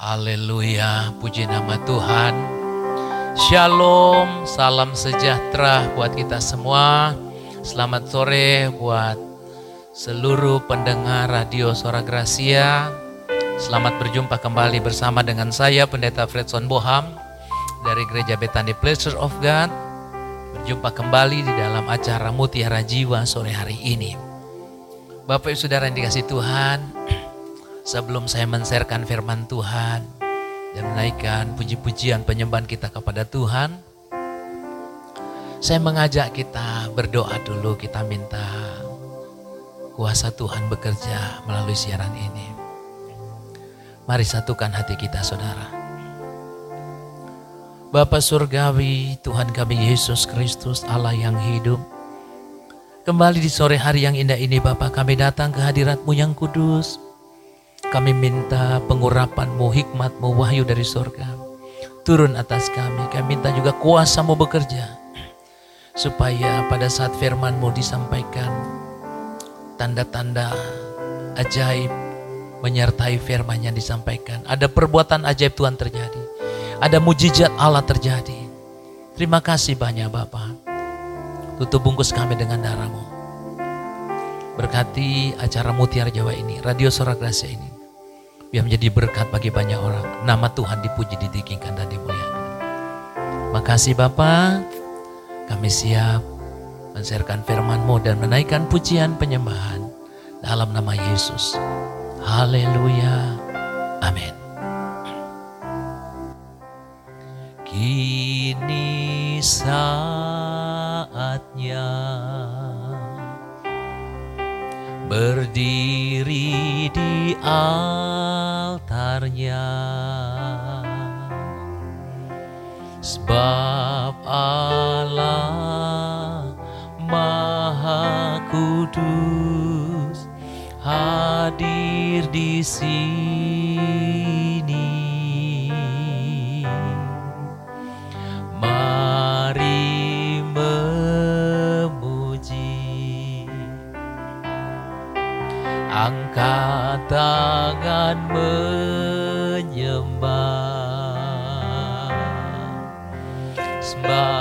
Haleluya, puji nama Tuhan. Shalom, salam sejahtera buat kita semua. Selamat sore buat seluruh pendengar radio Suara Gracia. Selamat berjumpa kembali bersama dengan saya Pendeta Fredson Boham dari Gereja Betani Pleasure of God. Berjumpa kembali di dalam acara Mutiara Jiwa sore hari ini. Bapak Ibu Saudara yang dikasih Tuhan, sebelum saya menserkan firman Tuhan dan menaikkan puji-pujian penyembahan kita kepada Tuhan, saya mengajak kita berdoa dulu, kita minta kuasa Tuhan bekerja melalui siaran ini. Mari satukan hati kita saudara. Bapa Surgawi, Tuhan kami Yesus Kristus, Allah yang hidup. Kembali di sore hari yang indah ini Bapa kami datang ke hadiratmu yang kudus. Kami minta pengurapanmu, hikmatmu, wahyu dari surga. Turun atas kami. Kami minta juga kuasamu bekerja. Supaya pada saat firmanmu disampaikan, tanda-tanda ajaib menyertai firman yang disampaikan. Ada perbuatan ajaib Tuhan terjadi. Ada mujizat Allah terjadi. Terima kasih banyak Bapak. Tutup bungkus kami dengan darahmu. Berkati acara Mutiara Jawa ini, Radio Suara Gracia ini biar menjadi berkat bagi banyak orang. Nama Tuhan dipuji, ditinggikan dan dimuliakan. Makasih Bapa, kami siap menserkan firman-Mu dan menaikkan pujian penyembahan dalam nama Yesus. Haleluya. Amin. Kini saatnya berdiri di altarnya. Sebab Allah Maha Kudus hadir di sini. Mari tangan menyembah. Sebab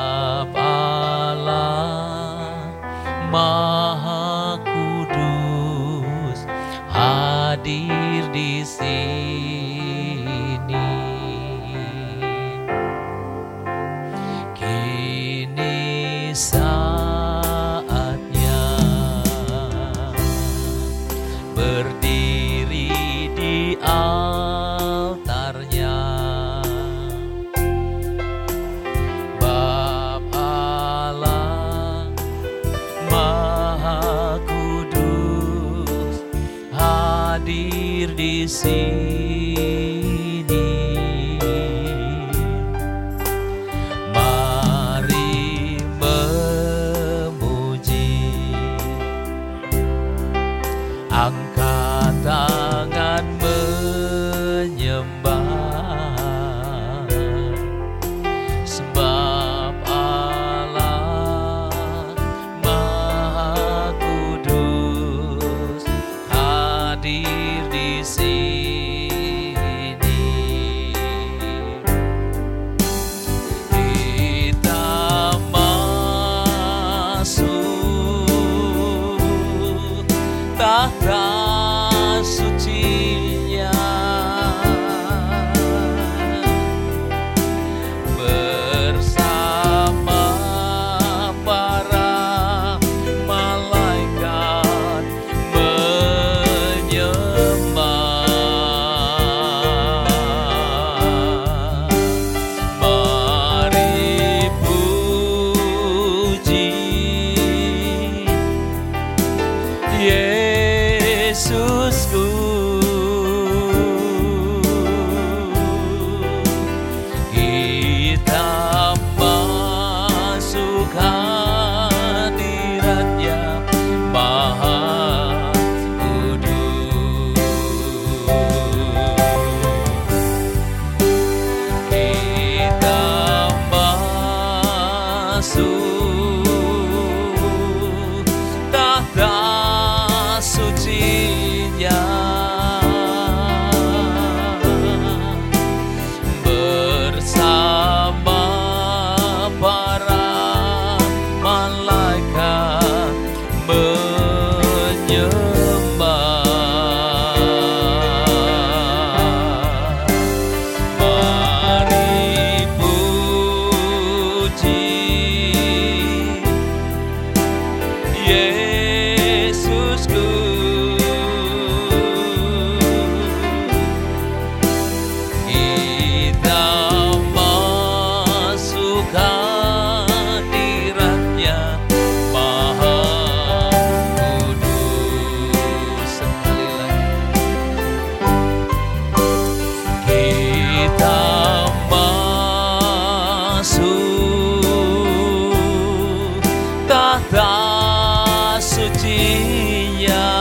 Yeah.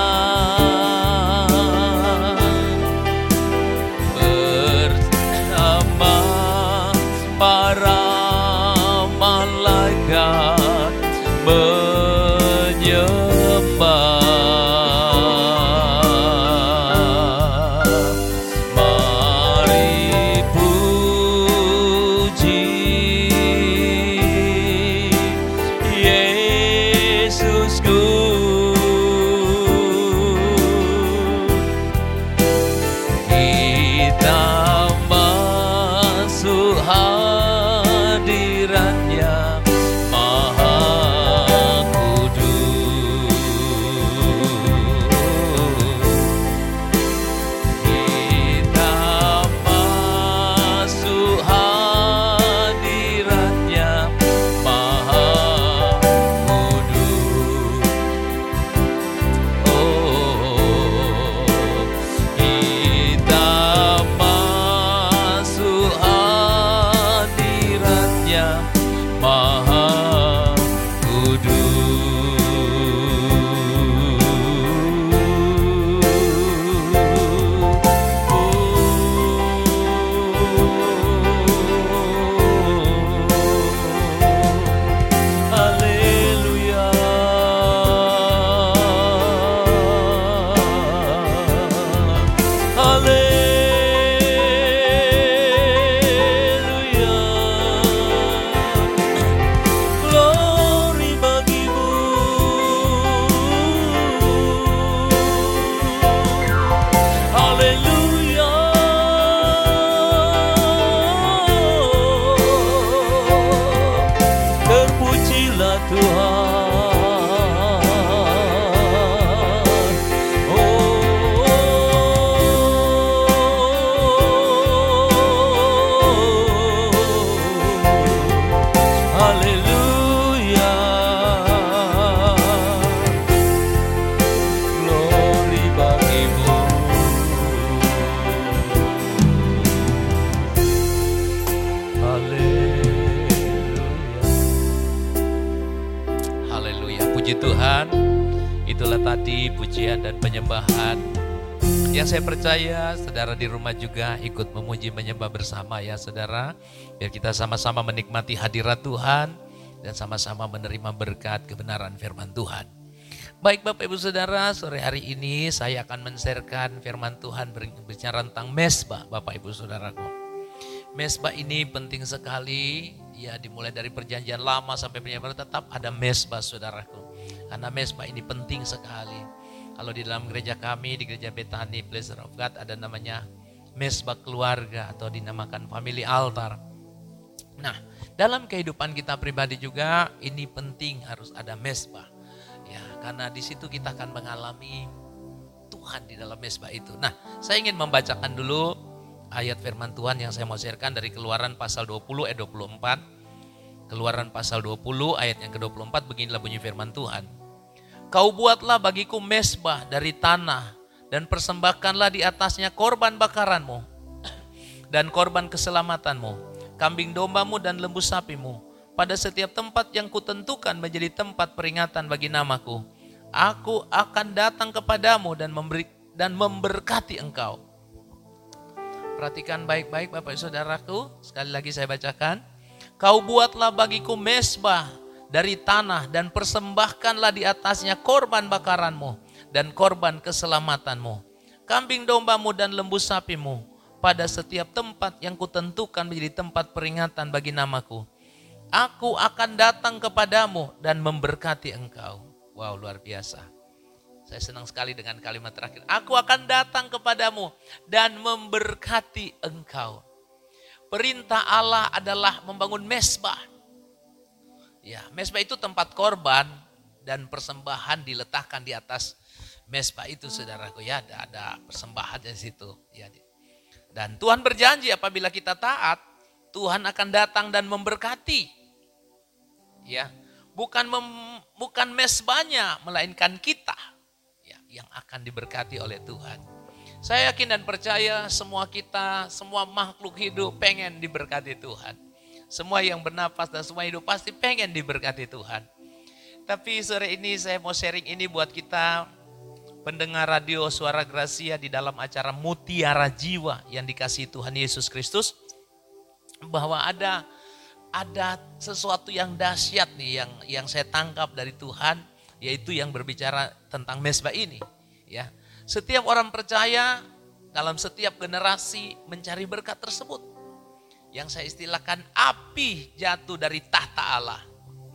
Yang saya percaya saudara di rumah juga ikut memuji menyembah bersama ya saudara. Biar kita sama-sama menikmati hadirat Tuhan dan sama-sama menerima berkat kebenaran firman Tuhan. Baik Bapak Ibu Saudara, sore hari ini saya akan menserkan firman Tuhan berbicara tentang mesbah Bapak Ibu Saudaraku. Mesbah ini penting sekali, ya dimulai dari perjanjian lama sampai perjanjian baru tetap ada mesbah saudaraku. Karena mesbah ini penting sekali. Kalau di dalam gereja kami, di gereja Betani Pleasure of God ada namanya mesbah keluarga atau dinamakan family altar. Nah, dalam kehidupan kita pribadi juga ini penting harus ada mesbah. Ya, karena di situ kita akan mengalami Tuhan di dalam mesbah itu. Nah, saya ingin membacakan dulu ayat firman Tuhan yang saya mau sharekan dari Keluaran pasal 20 ayat 24. Keluaran pasal 20 ayat yang ke-24 beginilah bunyi firman Tuhan. Kau buatlah bagiku mesbah dari tanah dan persembahkanlah di atasnya korban bakaranmu dan korban keselamatanmu, kambing dombamu dan lembu sapimu pada setiap tempat yang kutentukan menjadi tempat peringatan bagi namaku. Aku akan datang kepadamu dan memberi dan memberkati engkau. Perhatikan baik-baik Bapak Saudaraku, sekali lagi saya bacakan. Kau buatlah bagiku mesbah dari tanah dan persembahkanlah di atasnya korban bakaranmu dan korban keselamatanmu, kambing dombamu dan lembu sapimu pada setiap tempat yang kutentukan menjadi tempat peringatan bagi namaku. Aku akan datang kepadamu dan memberkati engkau. Wow, luar biasa. Saya senang sekali dengan kalimat terakhir. Aku akan datang kepadamu dan memberkati engkau. Perintah Allah adalah membangun mesbah Ya, mesbah itu tempat korban dan persembahan diletakkan di atas mesbah itu saudaraku ya ada ada persembahan di situ ya. Dan Tuhan berjanji apabila kita taat, Tuhan akan datang dan memberkati. Ya, bukan mem, bukan mesbahnya melainkan kita akan diberkati oleh Tuhan. Saya yakin dan percaya semua kita, semua makhluk hidup pengen diberkati Tuhan. Semua yang bernapas dan semua hidup pasti pengen diberkati Tuhan. Tapi sore ini saya mau sharing ini buat kita pendengar radio Suara Gracia di dalam acara Mutiara Jiwa yang dikasih Tuhan Yesus Kristus bahwa ada ada sesuatu yang dahsyat nih yang yang saya tangkap dari Tuhan yaitu yang berbicara tentang mesbah ini ya. Setiap orang percaya dalam setiap generasi mencari berkat tersebut yang saya istilahkan api jatuh dari tahta Allah.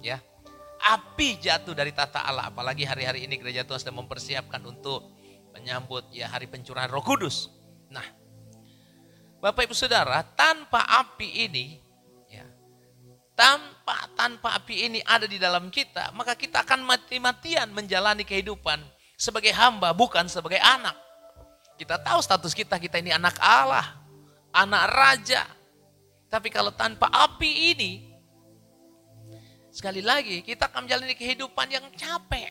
Ya, api jatuh dari tahta Allah. Apalagi hari-hari ini gereja Tuhan sedang mempersiapkan untuk menyambut ya hari pencurahan Roh Kudus. Nah, Bapak Ibu Saudara, tanpa api ini ya, tanpa tanpa api ini ada di dalam kita, maka kita akan mati-matian menjalani kehidupan sebagai hamba bukan sebagai anak. Kita tahu status kita, kita ini anak Allah, anak raja, tapi kalau tanpa api ini, sekali lagi kita akan menjalani kehidupan yang capek.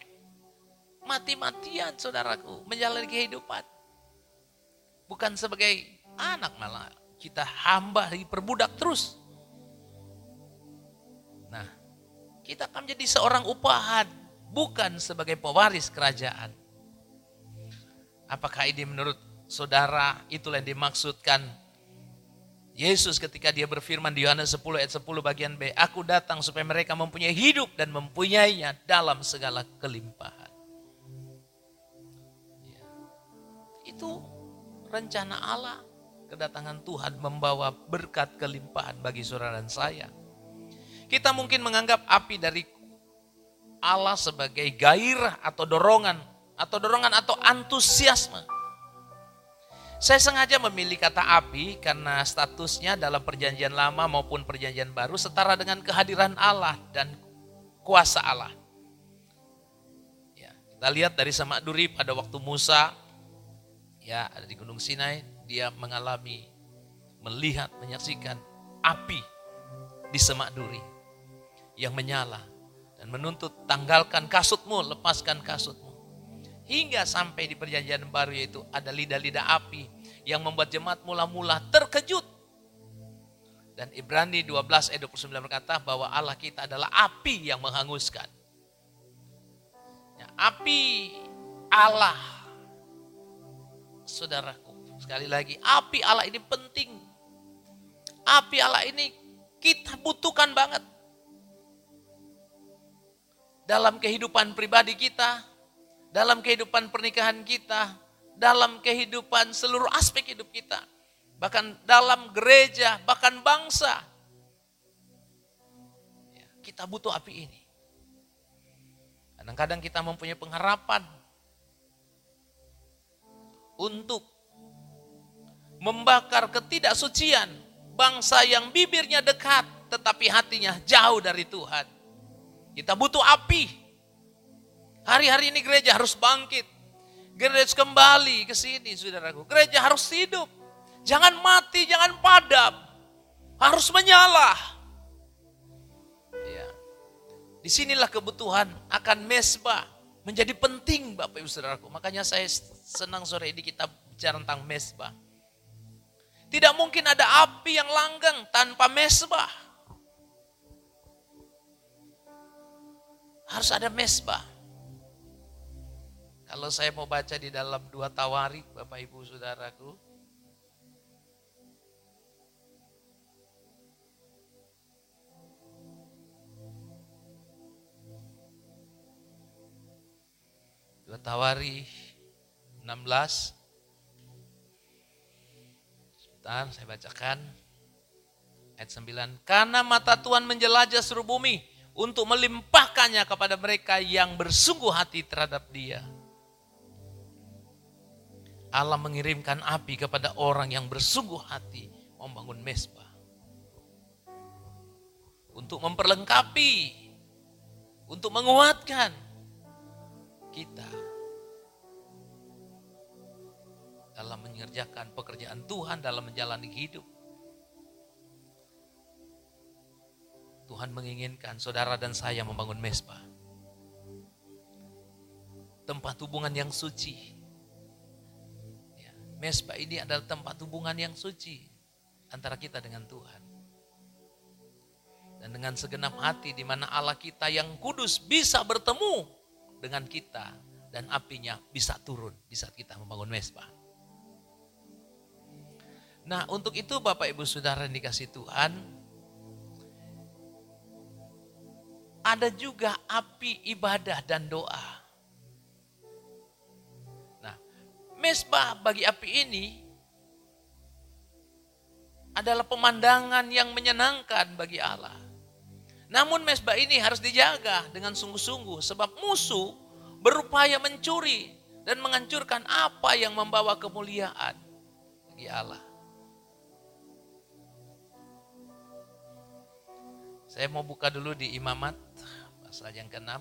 Mati-matian saudaraku, menjalani kehidupan. Bukan sebagai anak malah, kita hamba diperbudak terus. Nah, kita akan menjadi seorang upahan, bukan sebagai pewaris kerajaan. Apakah ini menurut saudara itulah yang dimaksudkan Yesus ketika dia berfirman di Yohanes 10 ayat 10 bagian B, Aku datang supaya mereka mempunyai hidup dan mempunyainya dalam segala kelimpahan. Ya. Itu rencana Allah. Kedatangan Tuhan membawa berkat kelimpahan bagi saudara dan saya. Kita mungkin menganggap api dari Allah sebagai gairah atau dorongan atau dorongan atau antusiasme. Saya sengaja memilih kata api karena statusnya dalam perjanjian lama maupun perjanjian baru setara dengan kehadiran Allah dan kuasa Allah. Ya, kita lihat dari Semak Duri pada waktu Musa ya ada di Gunung Sinai, dia mengalami melihat menyaksikan api di Semak Duri yang menyala dan menuntut tanggalkan kasutmu, lepaskan kasutmu. Hingga sampai di perjanjian baru yaitu ada lidah-lidah api yang membuat jemaat mula-mula terkejut. Dan Ibrani 12 ayat 29 berkata bahwa Allah kita adalah api yang menghanguskan. Ya, api Allah. Saudaraku, sekali lagi, api Allah ini penting. Api Allah ini kita butuhkan banget dalam kehidupan pribadi kita, dalam kehidupan pernikahan kita, dalam kehidupan seluruh aspek hidup kita, bahkan dalam gereja, bahkan bangsa. Ya, kita butuh api ini. Kadang-kadang kita mempunyai pengharapan untuk membakar ketidaksucian bangsa yang bibirnya dekat tetapi hatinya jauh dari Tuhan. Kita butuh api. Hari-hari ini gereja harus bangkit. Gereja kembali ke sini, saudaraku. Gereja harus hidup. Jangan mati, jangan padam. Harus menyala. Ya. Di sinilah kebutuhan akan mesbah menjadi penting Bapak Ibu Saudaraku. Makanya saya senang sore ini kita bicara tentang mesbah. Tidak mungkin ada api yang langgang tanpa mesbah. Harus ada mesbah. Kalau saya mau baca di dalam dua tawari, Bapak Ibu Saudaraku, Dua Tawari 16. Sebentar, saya bacakan. Ayat 9. Karena mata Tuhan menjelajah seluruh bumi untuk melimpahkannya kepada mereka yang bersungguh hati terhadap dia. Allah mengirimkan api kepada orang yang bersungguh hati membangun mesbah. Untuk memperlengkapi, untuk menguatkan kita dalam mengerjakan pekerjaan Tuhan dalam menjalani hidup. Tuhan menginginkan saudara dan saya membangun mesbah. Tempat hubungan yang suci. Ya, mesbah ini adalah tempat hubungan yang suci antara kita dengan Tuhan. Dan dengan segenap hati di mana Allah kita yang kudus bisa bertemu dengan kita dan apinya bisa turun di saat kita membangun mesbah. Nah untuk itu Bapak Ibu Saudara yang dikasih Tuhan, ada juga api ibadah dan doa. Nah, mesbah bagi api ini adalah pemandangan yang menyenangkan bagi Allah. Namun mesbah ini harus dijaga dengan sungguh-sungguh sebab musuh berupaya mencuri dan menghancurkan apa yang membawa kemuliaan bagi Allah. Saya mau buka dulu di Imamat pasal yang ke-6.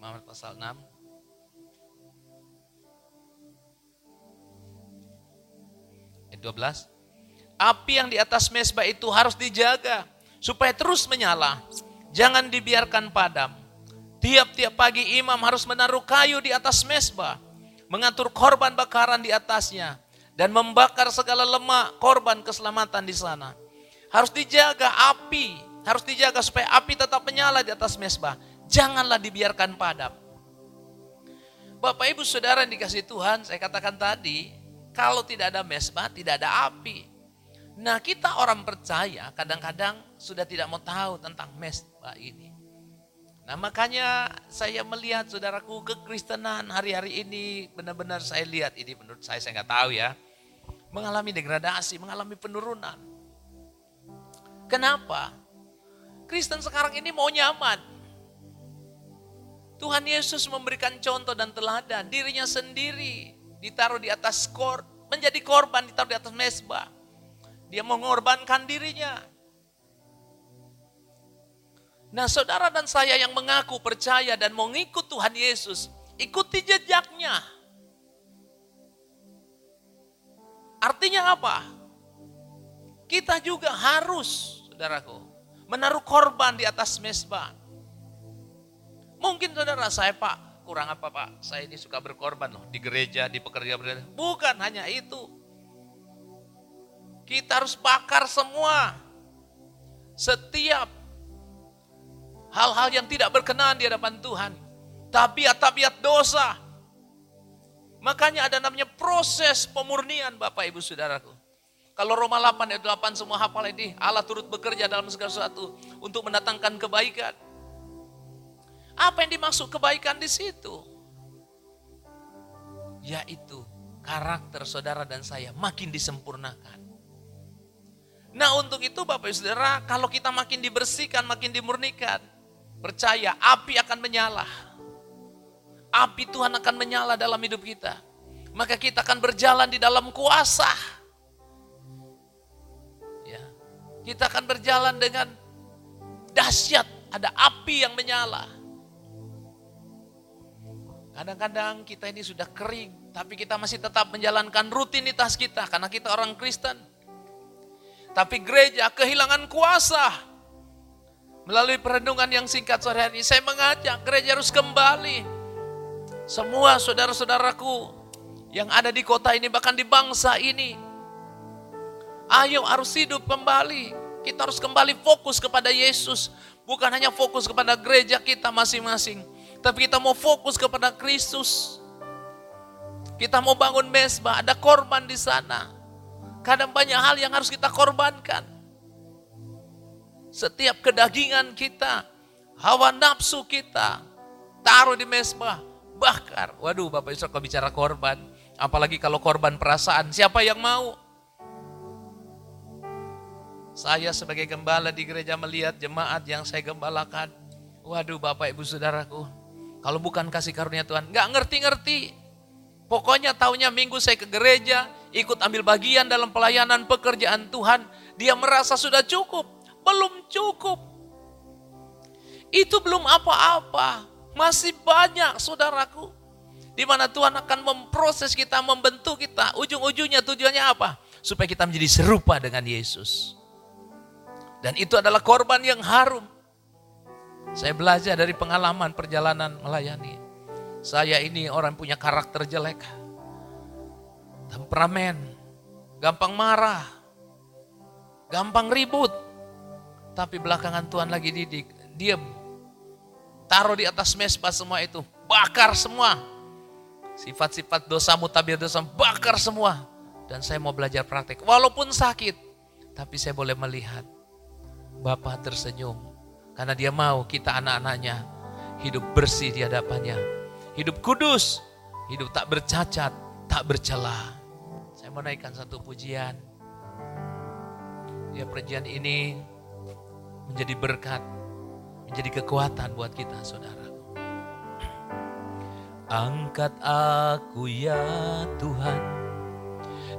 Imamat pasal 6. Ayat 12. Api yang di atas mesbah itu harus dijaga supaya terus menyala. Jangan dibiarkan padam. Tiap-tiap pagi imam harus menaruh kayu di atas mesbah, mengatur korban bakaran di atasnya, dan membakar segala lemak korban keselamatan di sana harus dijaga api, harus dijaga supaya api tetap menyala di atas mesbah. Janganlah dibiarkan padam. Bapak Ibu Saudara yang dikasih Tuhan, saya katakan tadi, kalau tidak ada mesbah, tidak ada api. Nah kita orang percaya kadang-kadang sudah tidak mau tahu tentang mesbah ini. Nah makanya saya melihat saudaraku kekristenan hari-hari ini benar-benar saya lihat ini menurut saya saya nggak tahu ya mengalami degradasi, mengalami penurunan. Kenapa? Kristen sekarang ini mau nyaman. Tuhan Yesus memberikan contoh dan teladan dirinya sendiri ditaruh di atas kor, menjadi korban ditaruh di atas mesbah. Dia mengorbankan dirinya. Nah saudara dan saya yang mengaku percaya dan mau ngikut Tuhan Yesus, ikuti jejaknya. Artinya apa? Kita juga harus, saudaraku, menaruh korban di atas mesbah. Mungkin saudara saya pak, kurang apa pak? Saya ini suka berkorban loh di gereja, di pekerjaan. Bukan hanya itu. Kita harus bakar semua. Setiap hal-hal yang tidak berkenan di hadapan Tuhan. Tabiat-tabiat dosa. Makanya ada namanya proses pemurnian Bapak Ibu Saudaraku. Kalau Roma 8 ayat 8 semua hafal ini, Allah turut bekerja dalam segala sesuatu untuk mendatangkan kebaikan. Apa yang dimaksud kebaikan di situ? Yaitu karakter saudara dan saya makin disempurnakan. Nah untuk itu Bapak Ibu Saudara, kalau kita makin dibersihkan, makin dimurnikan, Percaya, api akan menyala. Api Tuhan akan menyala dalam hidup kita. Maka kita akan berjalan di dalam kuasa. Kita akan berjalan dengan dahsyat, ada api yang menyala. Kadang-kadang kita ini sudah kering, tapi kita masih tetap menjalankan rutinitas kita karena kita orang Kristen. Tapi gereja kehilangan kuasa. Melalui perenungan yang singkat sore hari ini, saya mengajak gereja harus kembali. Semua saudara-saudaraku yang ada di kota ini, bahkan di bangsa ini. Ayo harus hidup kembali. Kita harus kembali fokus kepada Yesus. Bukan hanya fokus kepada gereja kita masing-masing. Tapi kita mau fokus kepada Kristus. Kita mau bangun mesbah, ada korban di sana. Kadang banyak hal yang harus kita korbankan. Setiap kedagingan kita, hawa nafsu kita, taruh di mesbah, bakar. Waduh Bapak Ibu kalau bicara korban, apalagi kalau korban perasaan, siapa yang mau? Saya sebagai gembala di gereja melihat jemaat yang saya gembalakan. Waduh Bapak Ibu Saudaraku, kalau bukan kasih karunia Tuhan, nggak ngerti-ngerti. Pokoknya tahunya minggu saya ke gereja, ikut ambil bagian dalam pelayanan pekerjaan Tuhan. Dia merasa sudah cukup belum cukup. Itu belum apa-apa. Masih banyak saudaraku. Di mana Tuhan akan memproses kita, membentuk kita. Ujung-ujungnya tujuannya apa? Supaya kita menjadi serupa dengan Yesus. Dan itu adalah korban yang harum. Saya belajar dari pengalaman perjalanan melayani. Saya ini orang punya karakter jelek. Temperamen. Gampang marah. Gampang ribut tapi belakangan Tuhan lagi didik. Dia taruh di atas mesbah semua itu. Bakar semua. Sifat-sifat dosamu, tabiat dosa, bakar semua. Dan saya mau belajar praktek. Walaupun sakit, tapi saya boleh melihat. Bapak tersenyum. Karena dia mau kita anak-anaknya hidup bersih di hadapannya. Hidup kudus, hidup tak bercacat, tak bercela. Saya mau naikkan satu pujian. Ya pujian ini menjadi berkat, menjadi kekuatan buat kita saudara. Angkat aku ya Tuhan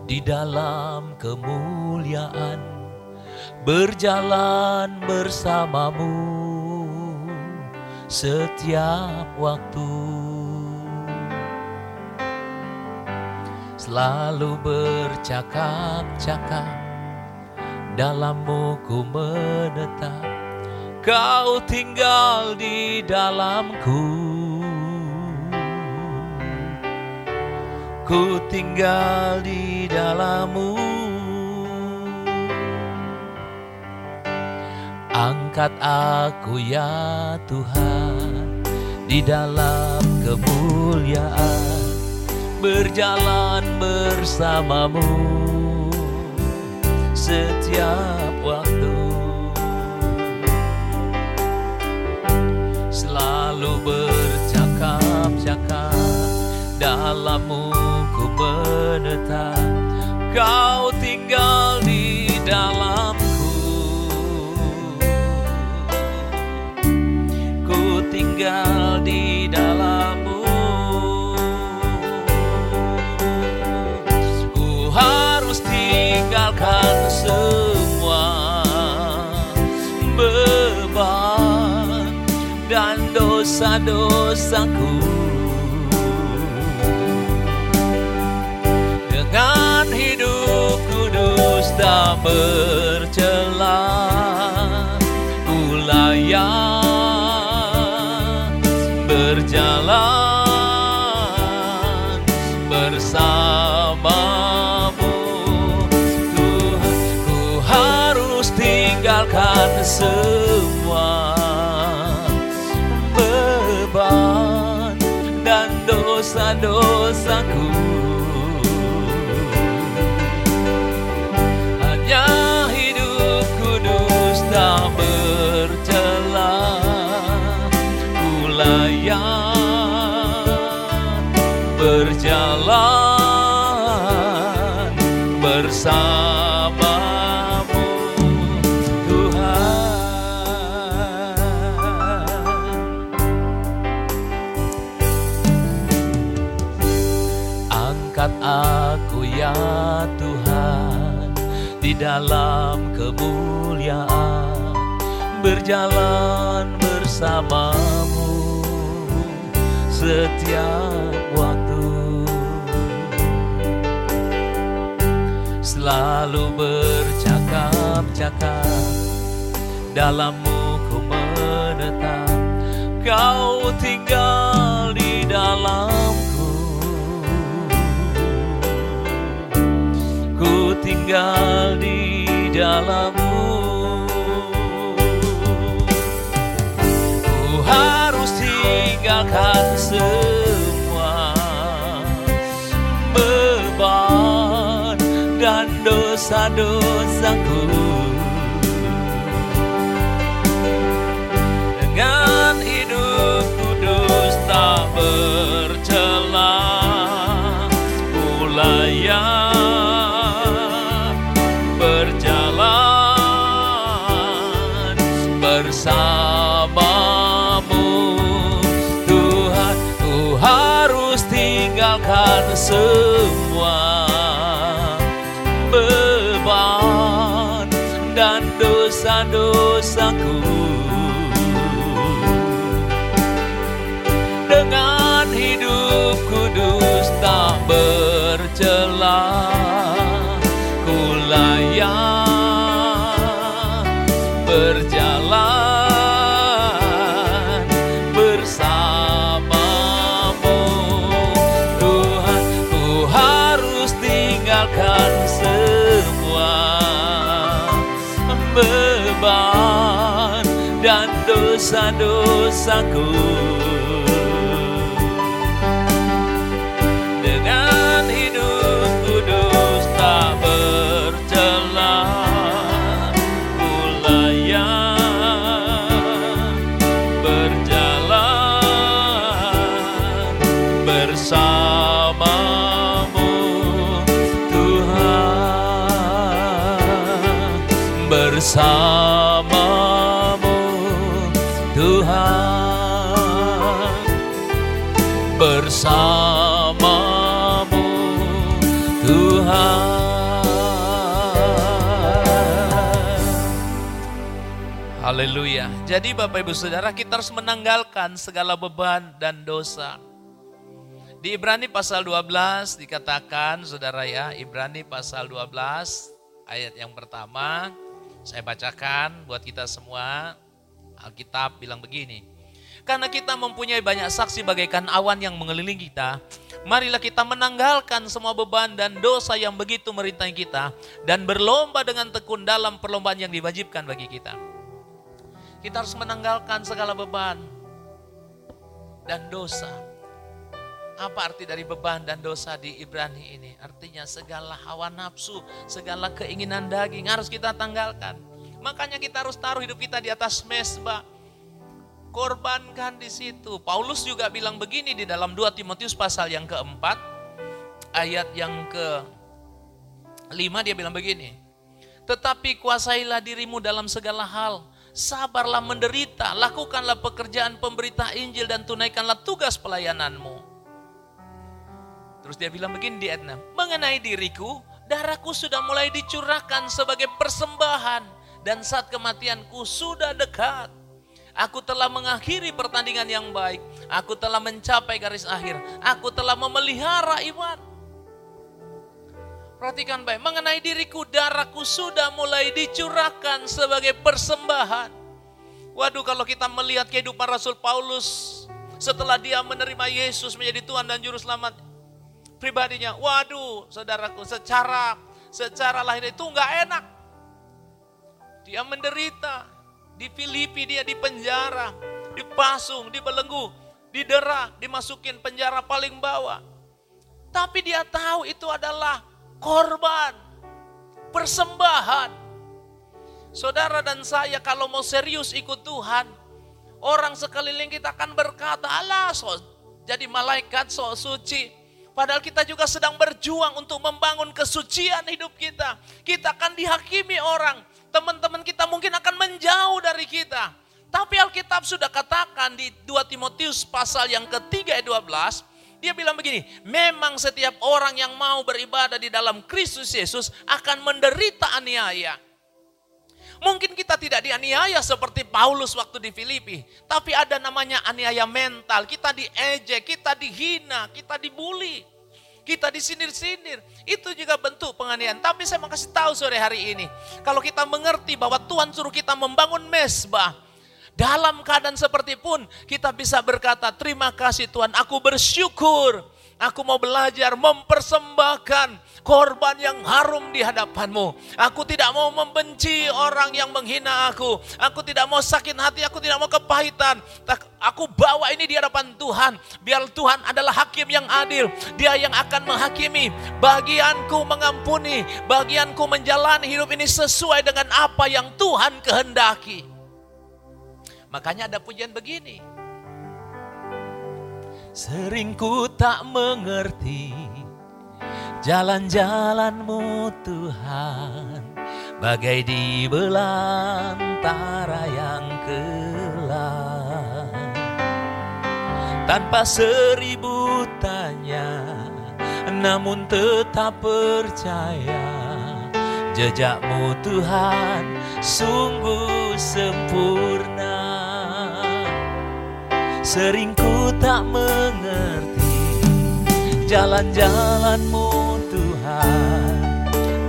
di dalam kemuliaan berjalan bersamamu setiap waktu. Selalu bercakap-cakap dalammu ku menetap. Kau tinggal di dalamku. Ku tinggal di dalammu Angkat aku ya Tuhan Di dalam kemuliaan. Berjalan bersamamu setiap waktu. Selalu bercakap-cakap dalammu ku menetap kau tinggal di dalamku kudus dalam kemuliaan berjalan bersamamu setiap waktu. Selalu bercakap-cakap dalammu ku menetap. Kau tinggal di dalamku tinggal di dalammu. Ku harus tinggalkan semua beban dan dosa-dosaku dosa-dosaku dengan hidup kudus tak bercela ku berjalan Jadi Bapak Ibu Saudara kita harus menanggalkan segala beban dan dosa. Di Ibrani pasal 12 dikatakan Saudara ya, Ibrani pasal 12 ayat yang pertama saya bacakan buat kita semua. Alkitab bilang begini. Karena kita mempunyai banyak saksi bagaikan awan yang mengelilingi kita, marilah kita menanggalkan semua beban dan dosa yang begitu merintangi kita dan berlomba dengan tekun dalam perlombaan yang diwajibkan bagi kita. Kita harus menanggalkan segala beban dan dosa. Apa arti dari beban dan dosa di Ibrani ini? Artinya segala hawa nafsu, segala keinginan daging harus kita tanggalkan. Makanya kita harus taruh hidup kita di atas mesbah. korbankan di situ. Paulus juga bilang begini di dalam 2 Timotius pasal yang keempat, ayat yang ke lima dia bilang begini. Tetapi kuasailah dirimu dalam segala hal. Sabarlah menderita, lakukanlah pekerjaan pemberita Injil dan tunaikanlah tugas pelayananmu. Terus dia bilang begini di 6. Mengenai diriku, darahku sudah mulai dicurahkan sebagai persembahan. Dan saat kematianku sudah dekat. Aku telah mengakhiri pertandingan yang baik. Aku telah mencapai garis akhir. Aku telah memelihara iman. Perhatikan baik, mengenai diriku darahku sudah mulai dicurahkan sebagai persembahan. Waduh kalau kita melihat kehidupan Rasul Paulus setelah dia menerima Yesus menjadi Tuhan dan Juru Selamat pribadinya. Waduh saudaraku secara secara lahir itu nggak enak. Dia menderita, di Filipi dia di penjara, dipasung, dibelenggu, didera, dimasukin penjara paling bawah. Tapi dia tahu itu adalah korban, persembahan. Saudara dan saya kalau mau serius ikut Tuhan, orang sekeliling kita akan berkata, Allah so, jadi malaikat so suci. Padahal kita juga sedang berjuang untuk membangun kesucian hidup kita. Kita akan dihakimi orang. Teman-teman kita mungkin akan menjauh dari kita. Tapi Alkitab sudah katakan di 2 Timotius pasal yang ketiga ayat 12, dia bilang begini, memang setiap orang yang mau beribadah di dalam Kristus Yesus akan menderita aniaya. Mungkin kita tidak dianiaya seperti Paulus waktu di Filipi, tapi ada namanya aniaya mental. Kita diejek, kita dihina, kita dibully, kita disindir-sindir. Itu juga bentuk penganiayaan. Tapi saya mau kasih tahu sore hari ini, kalau kita mengerti bahwa Tuhan suruh kita membangun mesbah, dalam keadaan seperti pun kita bisa berkata terima kasih Tuhan aku bersyukur. Aku mau belajar mempersembahkan korban yang harum di hadapanmu. Aku tidak mau membenci orang yang menghina aku. Aku tidak mau sakit hati, aku tidak mau kepahitan. Aku bawa ini di hadapan Tuhan. Biar Tuhan adalah hakim yang adil. Dia yang akan menghakimi. Bagianku mengampuni. Bagianku menjalani hidup ini sesuai dengan apa yang Tuhan kehendaki. Makanya ada pujian begini. Sering ku tak mengerti jalan-jalanmu Tuhan. Bagai di belantara yang gelap. Tanpa seribu tanya, namun tetap percaya. Jejakmu Tuhan sungguh sempurna. Sering ku tak mengerti jalan-jalanmu Tuhan.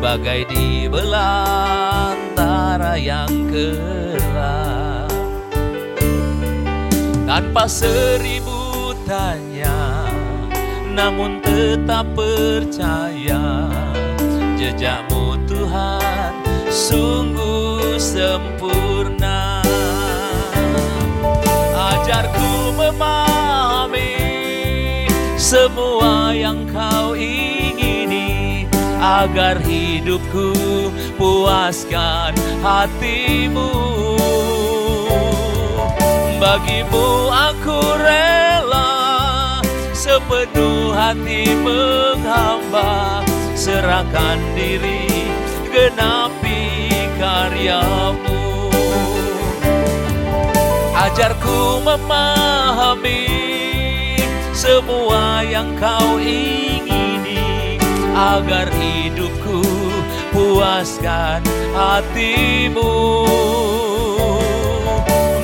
Bagai di belantara yang gelap. Tanpa seribu tanya Namun tetap percaya Jejakmu Tuhan sungguh sempurna. Ajarku memahami semua yang kau ingini agar hidupku puaskan hatimu. Bagimu aku rela sepenuh hati menghamba serahkan diri genapi karyamu ajarku memahami semua yang kau ingini agar hidupku puaskan hatimu.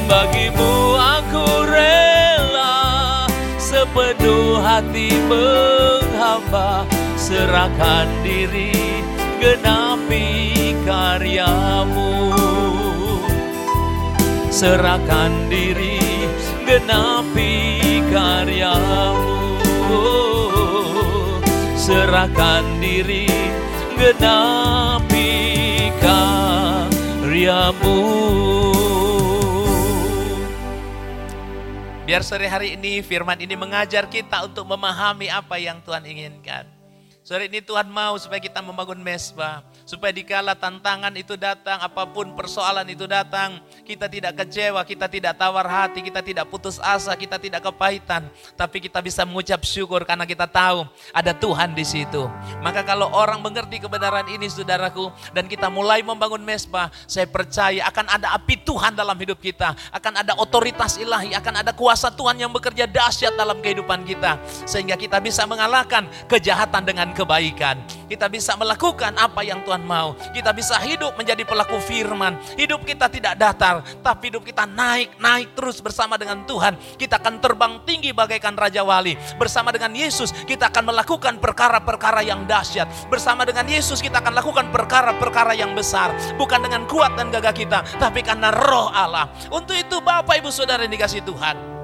Bagimu aku rela sepenuh hati menghamba serahkan diri genapi karyamu serahkan diri genapi karyamu serahkan diri genapi karyamu Biar sore hari ini firman ini mengajar kita untuk memahami apa yang Tuhan inginkan. Sore ini Tuhan mau supaya kita membangun mesbah. Supaya dikala tantangan itu datang, apa pun persoalan itu datang, kita tidak kecewa, kita tidak tawar hati, kita tidak putus asa, kita tidak kepahitan. Tapi kita bisa mengucap syukur karena kita tahu ada Tuhan di situ. Maka kalau orang mengerti kebenaran ini saudaraku, dan kita mulai membangun mesbah, saya percaya akan ada api Tuhan dalam hidup kita. Akan ada otoritas ilahi, akan ada kuasa Tuhan yang bekerja dahsyat dalam kehidupan kita. Sehingga kita bisa mengalahkan kejahatan dengan kebaikan. Kita bisa melakukan apa yang Tuhan mau. Kita bisa hidup menjadi pelaku firman. Hidup kita tidak datar, tapi hidup kita naik, naik terus bersama dengan Tuhan. Kita akan terbang tinggi bagaikan Raja Wali. Bersama dengan Yesus kita akan melakukan perkara-perkara yang dahsyat. Bersama dengan Yesus kita akan lakukan perkara-perkara yang besar. Bukan dengan kuat dan gagah kita, tapi karena roh Allah. Untuk itu Bapak Ibu Saudara yang dikasih Tuhan.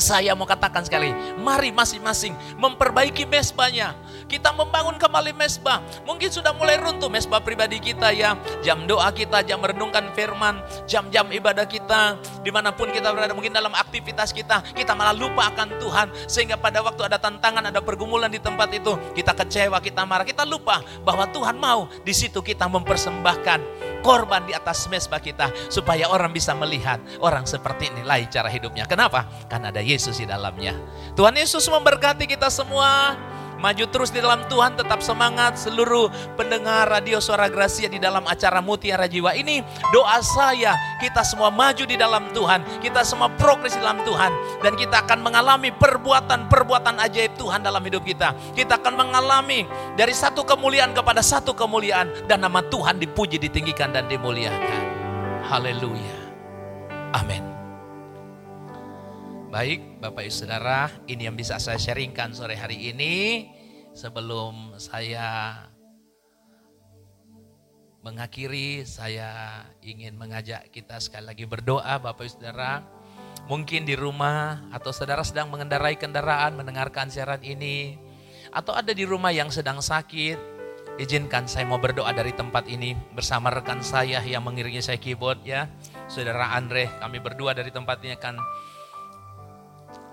Saya mau katakan sekali, mari masing-masing memperbaiki mesbahnya. Kita membangun kembali mesbah. Mungkin sudah mulai runtuh mesbah pribadi kita ya. Jam doa kita, jam merenungkan firman, jam-jam ibadah kita. Di mana pun kita berada, mungkin dalam aktivitas kita, kita malah lupa akan Tuhan. Sehingga pada waktu ada tantangan, ada pergumulan di tempat itu, kita kecewa, kita marah, kita lupa bahwa Tuhan mau di situ kita mempersembahkan korban di atas mesbah kita supaya orang bisa melihat orang seperti ini cara hidupnya. Kenapa? Karena ada Yesus di dalamnya. Tuhan Yesus memberkati kita semua. Maju terus di dalam Tuhan, tetap semangat seluruh pendengar radio suara Gracia di dalam acara Mutiara Jiwa ini. Doa saya, kita semua maju di dalam Tuhan, kita semua progres di dalam Tuhan. Dan kita akan mengalami perbuatan-perbuatan ajaib Tuhan dalam hidup kita. Kita akan mengalami dari satu kemuliaan kepada satu kemuliaan. Dan nama Tuhan dipuji, ditinggikan, dan dimuliakan. Haleluya. Amin. Baik, Bapak Ibu Saudara, ini yang bisa saya sharingkan sore hari ini. Sebelum saya mengakhiri, saya ingin mengajak kita sekali lagi berdoa Bapak Ibu Saudara. Mungkin di rumah atau saudara sedang mengendarai kendaraan mendengarkan siaran ini. Atau ada di rumah yang sedang sakit, izinkan saya mau berdoa dari tempat ini bersama rekan saya yang mengiringi saya keyboard ya. Saudara Andre, kami berdua dari tempat ini akan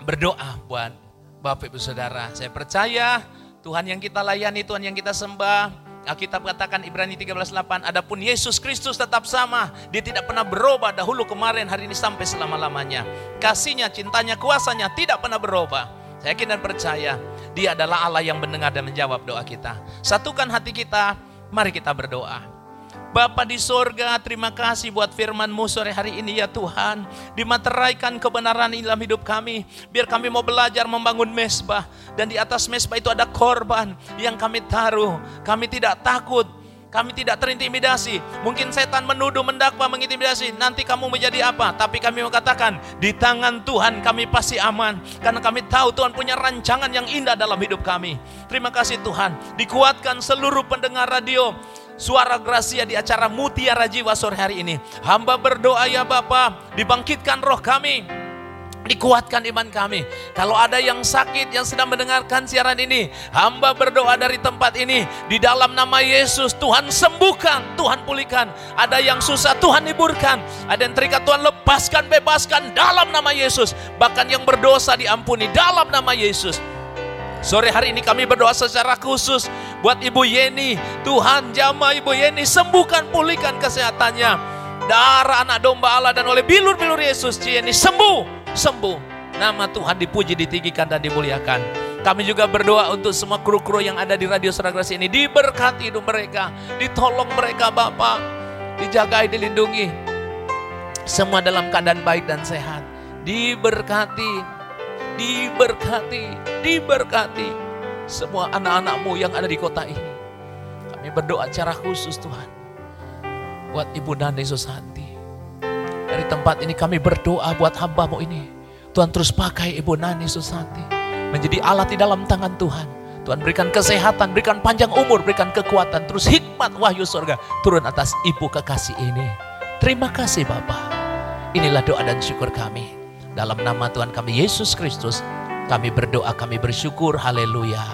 berdoa buat Bapak Ibu Saudara. Saya percaya Tuhan yang kita layani, Tuhan yang kita sembah, Alkitab katakan Ibrani 13:8, adapun Yesus Kristus tetap sama, dia tidak pernah berubah dahulu kemarin hari ini sampai selama-lamanya. Kasihnya, cintanya, kuasanya tidak pernah berubah. Saya yakin dan percaya dia adalah Allah yang mendengar dan menjawab doa kita. Satukan hati kita, mari kita berdoa. Bapa di sorga, terima kasih buat firman-Mu sore hari ini ya Tuhan. Dimateraikan kebenaran dalam hidup kami. Biar kami mau belajar membangun mesbah. Dan di atas mesbah itu ada korban yang kami taruh. Kami tidak takut. Kami tidak terintimidasi. Mungkin setan menuduh, mendakwa, mengintimidasi. Nanti kamu menjadi apa? Tapi kami mengatakan, di tangan Tuhan kami pasti aman. Karena kami tahu Tuhan punya rancangan yang indah dalam hidup kami. Terima kasih Tuhan. Dikuatkan seluruh pendengar radio suara gracia di acara Mutiara Jiwa sore hari ini. Hamba berdoa ya Bapa, dibangkitkan roh kami, dikuatkan iman kami. Kalau ada yang sakit yang sedang mendengarkan siaran ini, hamba berdoa dari tempat ini di dalam nama Yesus Tuhan sembuhkan, Tuhan pulihkan. Ada yang susah Tuhan hiburkan, ada yang terikat Tuhan lepaskan, bebaskan dalam nama Yesus. Bahkan yang berdosa diampuni dalam nama Yesus. Sore hari ini kami berdoa secara khusus buat Ibu Yeni. Tuhan jama Ibu Yeni sembuhkan pulihkan kesehatannya. Darah anak domba Allah dan oleh bilur-bilur Yesus Yeni sembuh, sembuh. Nama Tuhan dipuji, ditinggikan dan dimuliakan. Kami juga berdoa untuk semua kru-kru yang ada di Radio Seragrasi ini. Diberkati hidup mereka. Ditolong mereka Bapak. Dijagai, dilindungi. Semua dalam keadaan baik dan sehat. Diberkati diberkati, diberkati semua anak-anakmu yang ada di kota ini. Kami berdoa secara khusus Tuhan. Buat Ibu Nani Susanti. Dari tempat ini kami berdoa buat hambamu ini. Tuhan terus pakai Ibu Nani Susanti. Menjadi alat di dalam tangan Tuhan. Tuhan berikan kesehatan, berikan panjang umur, berikan kekuatan. Terus hikmat wahyu surga turun atas Ibu kekasih ini. Terima kasih Bapak. Inilah doa dan syukur kami. Dalam nama Tuhan kami Yesus Kristus, kami berdoa, kami bersyukur. Haleluya.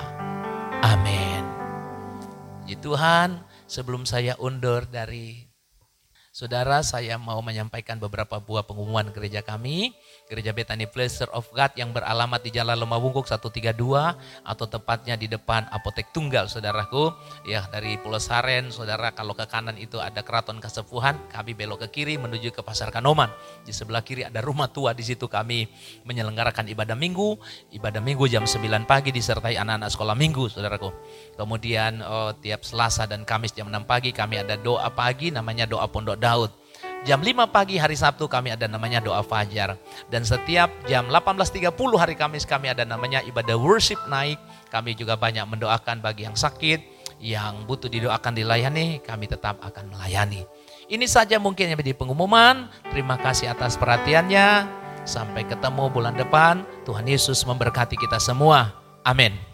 Amin. Puji Tuhan, sebelum saya undur dari Saudara, saya mau menyampaikan beberapa buah pengumuman gereja kami. Gereja Bethany Pleasure of God yang beralamat di Jalan Lemabungkuk 132 atau tepatnya di depan Apotek Tunggal, saudaraku. Ya, dari Pulau Saren, saudara kalau ke kanan itu ada Keraton Kasepuhan, kami belok ke kiri menuju ke Pasar Kanoman. Di sebelah kiri ada rumah tua, di situ kami menyelenggarakan ibadah minggu. Ibadah minggu jam 9 pagi disertai anak-anak sekolah minggu, saudaraku. Kemudian oh, tiap Selasa dan Kamis jam 6 pagi kami ada doa pagi namanya doa pondok Daud. Jam 5 pagi hari Sabtu kami ada namanya doa fajar. Dan setiap jam 18.30 hari Kamis kami ada namanya ibadah worship naik. Kami juga banyak mendoakan bagi yang sakit, yang butuh didoakan dilayani, kami tetap akan melayani. Ini saja mungkin yang menjadi pengumuman. Terima kasih atas perhatiannya. Sampai ketemu bulan depan. Tuhan Yesus memberkati kita semua. Amin.